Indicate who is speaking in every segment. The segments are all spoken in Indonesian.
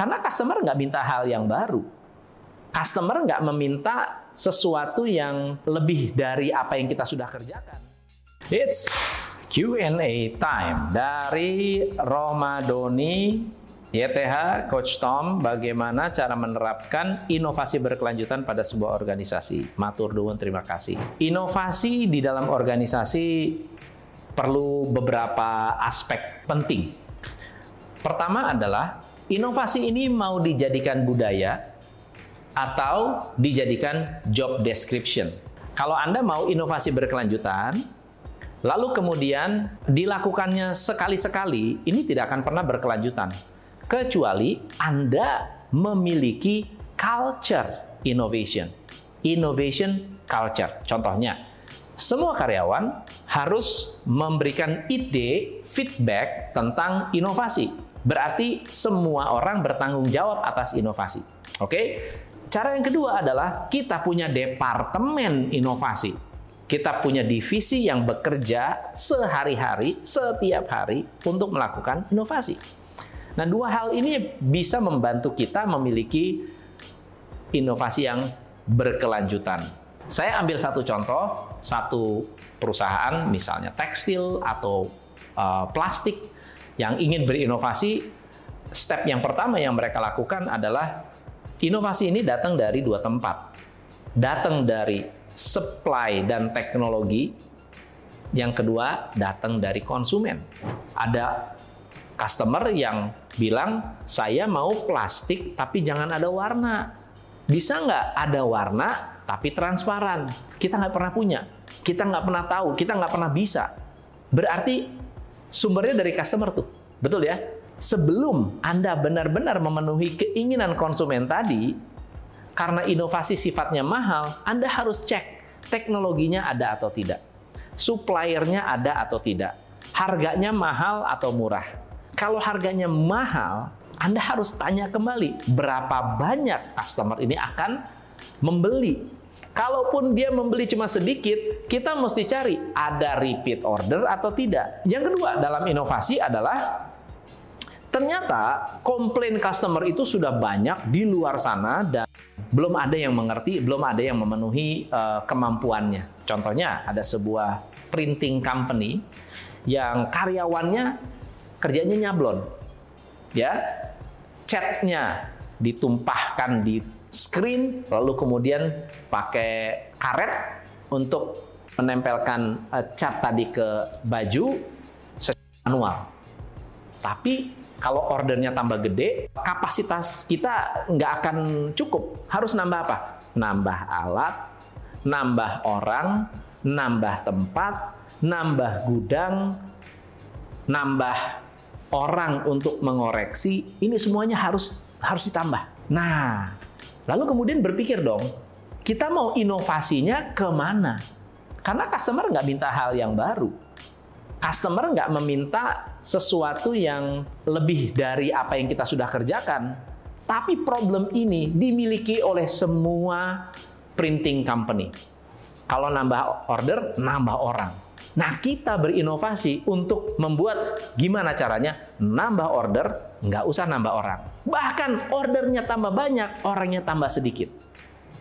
Speaker 1: Karena customer nggak minta hal yang baru. Customer nggak meminta sesuatu yang lebih dari apa yang kita sudah kerjakan. It's Q&A time dari Romadoni YTH Coach Tom bagaimana cara menerapkan inovasi berkelanjutan pada sebuah organisasi. Matur nuwun terima kasih. Inovasi di dalam organisasi perlu beberapa aspek penting. Pertama adalah inovasi ini mau dijadikan budaya atau dijadikan job description. Kalau Anda mau inovasi berkelanjutan, lalu kemudian dilakukannya sekali-sekali, ini tidak akan pernah berkelanjutan kecuali Anda memiliki culture innovation. Innovation culture. Contohnya, semua karyawan harus memberikan ide, feedback tentang inovasi. Berarti semua orang bertanggung jawab atas inovasi. Oke? Cara yang kedua adalah kita punya departemen inovasi. Kita punya divisi yang bekerja sehari-hari, setiap hari untuk melakukan inovasi. Nah, dua hal ini bisa membantu kita memiliki inovasi yang berkelanjutan. Saya ambil satu contoh, satu perusahaan misalnya tekstil atau uh, plastik yang ingin berinovasi, step yang pertama yang mereka lakukan adalah inovasi ini datang dari dua tempat. Datang dari supply dan teknologi, yang kedua datang dari konsumen. Ada customer yang bilang saya mau plastik tapi jangan ada warna. Bisa nggak ada warna tapi transparan? Kita nggak pernah punya, kita nggak pernah tahu, kita nggak pernah bisa. Berarti sumbernya dari customer tuh, betul ya? Sebelum Anda benar-benar memenuhi keinginan konsumen tadi, karena inovasi sifatnya mahal, Anda harus cek teknologinya ada atau tidak, suppliernya ada atau tidak, harganya mahal atau murah kalau harganya mahal, Anda harus tanya kembali berapa banyak customer ini akan membeli. Kalaupun dia membeli cuma sedikit, kita mesti cari ada repeat order atau tidak. Yang kedua dalam inovasi adalah ternyata komplain customer itu sudah banyak di luar sana dan belum ada yang mengerti, belum ada yang memenuhi uh, kemampuannya. Contohnya ada sebuah printing company yang karyawannya kerjanya nyablon. Ya, chatnya ditumpahkan di screen, lalu kemudian pakai karet untuk menempelkan uh, cat tadi ke baju secara manual. Tapi kalau ordernya tambah gede, kapasitas kita nggak akan cukup. Harus nambah apa? Nambah alat, nambah orang, nambah tempat, nambah gudang, nambah orang untuk mengoreksi, ini semuanya harus harus ditambah. Nah, lalu kemudian berpikir dong, kita mau inovasinya ke mana? Karena customer nggak minta hal yang baru. Customer nggak meminta sesuatu yang lebih dari apa yang kita sudah kerjakan. Tapi problem ini dimiliki oleh semua printing company. Kalau nambah order, nambah orang Nah, kita berinovasi untuk membuat gimana caranya nambah order, nggak usah nambah orang. Bahkan ordernya tambah banyak, orangnya tambah sedikit.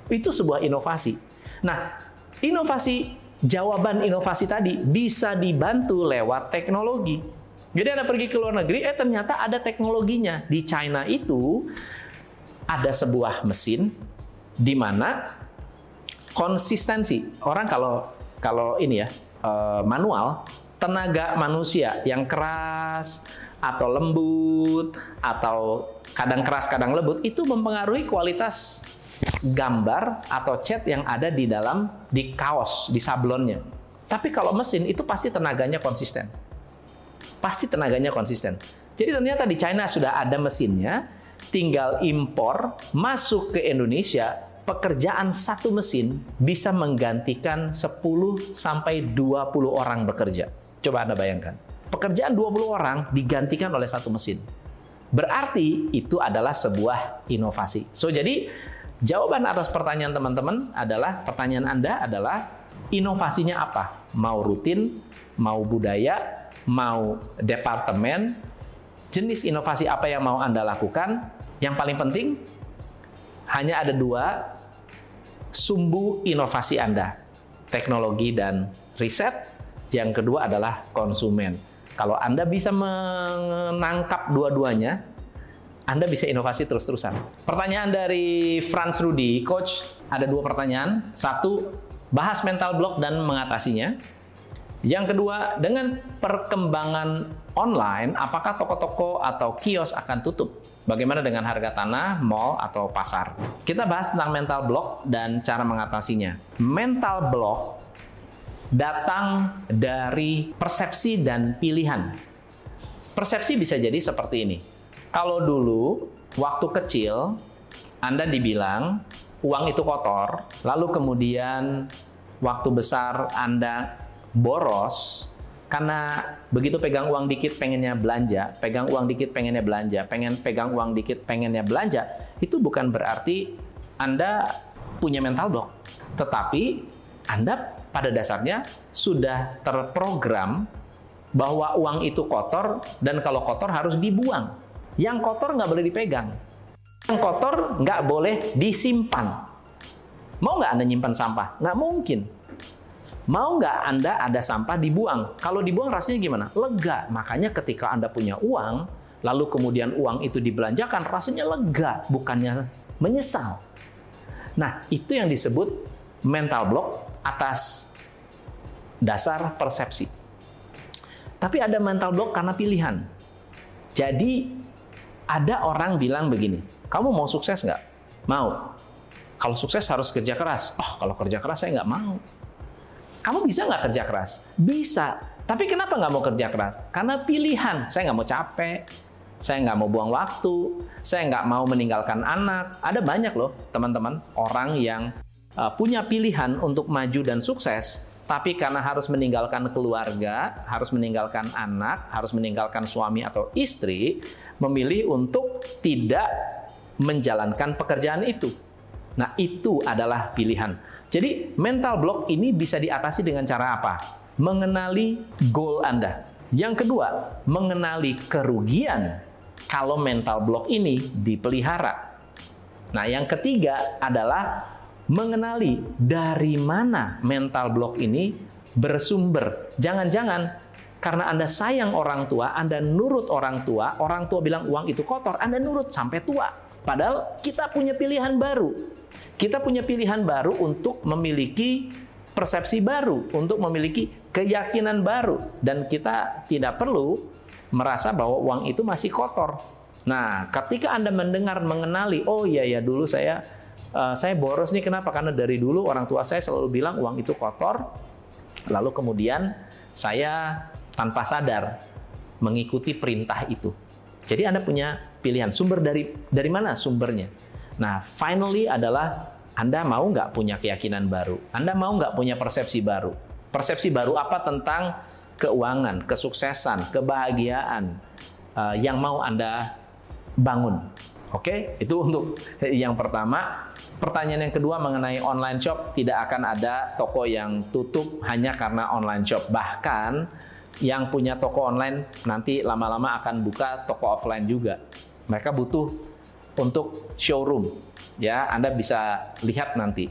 Speaker 1: Itu sebuah inovasi. Nah, inovasi, jawaban inovasi tadi bisa dibantu lewat teknologi. Jadi Anda pergi ke luar negeri, eh ternyata ada teknologinya. Di China itu ada sebuah mesin di mana konsistensi. Orang kalau kalau ini ya, uh, manual, tenaga manusia yang keras atau lembut atau kadang keras kadang lembut itu mempengaruhi kualitas gambar atau cat yang ada di dalam di kaos di sablonnya. Tapi kalau mesin itu pasti tenaganya konsisten. Pasti tenaganya konsisten. Jadi ternyata di China sudah ada mesinnya, tinggal impor masuk ke Indonesia pekerjaan satu mesin bisa menggantikan 10 sampai 20 orang bekerja. Coba Anda bayangkan. Pekerjaan 20 orang digantikan oleh satu mesin. Berarti itu adalah sebuah inovasi. So jadi jawaban atas pertanyaan teman-teman adalah pertanyaan Anda adalah inovasinya apa? Mau rutin, mau budaya, mau departemen, jenis inovasi apa yang mau Anda lakukan, Yang paling penting hanya ada dua sumbu inovasi Anda, teknologi dan riset. Yang kedua adalah konsumen. Kalau Anda bisa menangkap dua-duanya, Anda bisa inovasi terus-terusan. Pertanyaan dari Franz Rudy, coach, ada dua pertanyaan. Satu, bahas mental block dan mengatasinya. Yang kedua, dengan perkembangan online, apakah toko-toko atau kios akan tutup? Bagaimana dengan harga tanah, mall, atau pasar? Kita bahas tentang mental block dan cara mengatasinya. Mental block datang dari persepsi dan pilihan. Persepsi bisa jadi seperti ini. Kalau dulu, waktu kecil, Anda dibilang uang itu kotor, lalu kemudian waktu besar Anda boros, karena begitu pegang uang dikit pengennya belanja, pegang uang dikit pengennya belanja, pengen pegang uang dikit pengennya belanja, itu bukan berarti Anda punya mental block. Tetapi Anda pada dasarnya sudah terprogram bahwa uang itu kotor dan kalau kotor harus dibuang. Yang kotor nggak boleh dipegang. Yang kotor nggak boleh disimpan. Mau nggak Anda nyimpan sampah? Nggak mungkin Mau nggak Anda ada sampah dibuang? Kalau dibuang rasanya gimana? Lega. Makanya ketika Anda punya uang, lalu kemudian uang itu dibelanjakan, rasanya lega, bukannya menyesal. Nah, itu yang disebut mental block atas dasar persepsi. Tapi ada mental block karena pilihan. Jadi, ada orang bilang begini, kamu mau sukses nggak? Mau. Kalau sukses harus kerja keras. Oh, kalau kerja keras saya nggak mau. Kamu bisa nggak kerja keras? Bisa. Tapi kenapa nggak mau kerja keras? Karena pilihan. Saya nggak mau capek, saya nggak mau buang waktu, saya nggak mau meninggalkan anak. Ada banyak loh teman-teman orang yang uh, punya pilihan untuk maju dan sukses, tapi karena harus meninggalkan keluarga, harus meninggalkan anak, harus meninggalkan suami atau istri, memilih untuk tidak menjalankan pekerjaan itu. Nah, itu adalah pilihan. Jadi mental block ini bisa diatasi dengan cara apa? Mengenali goal Anda. Yang kedua, mengenali kerugian kalau mental block ini dipelihara. Nah, yang ketiga adalah mengenali dari mana mental block ini bersumber. Jangan-jangan karena Anda sayang orang tua, Anda nurut orang tua, orang tua bilang uang itu kotor, Anda nurut sampai tua. Padahal kita punya pilihan baru. Kita punya pilihan baru untuk memiliki persepsi baru, untuk memiliki keyakinan baru, dan kita tidak perlu merasa bahwa uang itu masih kotor. Nah, ketika Anda mendengar, mengenali, oh iya ya dulu saya uh, saya boros nih kenapa? Karena dari dulu orang tua saya selalu bilang uang itu kotor. Lalu kemudian saya tanpa sadar mengikuti perintah itu. Jadi Anda punya pilihan. Sumber dari dari mana sumbernya? Nah, finally adalah Anda mau nggak punya keyakinan baru? Anda mau nggak punya persepsi baru? Persepsi baru apa tentang keuangan, kesuksesan, kebahagiaan uh, yang mau Anda bangun? Oke, okay? itu untuk yang pertama. Pertanyaan yang kedua mengenai online shop, tidak akan ada toko yang tutup hanya karena online shop. Bahkan yang punya toko online nanti lama-lama akan buka toko offline juga. Mereka butuh untuk showroom. Ya, Anda bisa lihat nanti.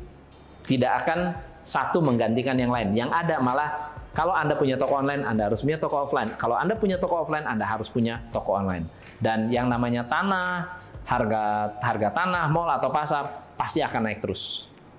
Speaker 1: Tidak akan satu menggantikan yang lain. Yang ada malah kalau Anda punya toko online, Anda harus punya toko offline. Kalau Anda punya toko offline, Anda harus punya toko online. Dan yang namanya tanah, harga harga tanah, mall atau pasar pasti akan naik terus.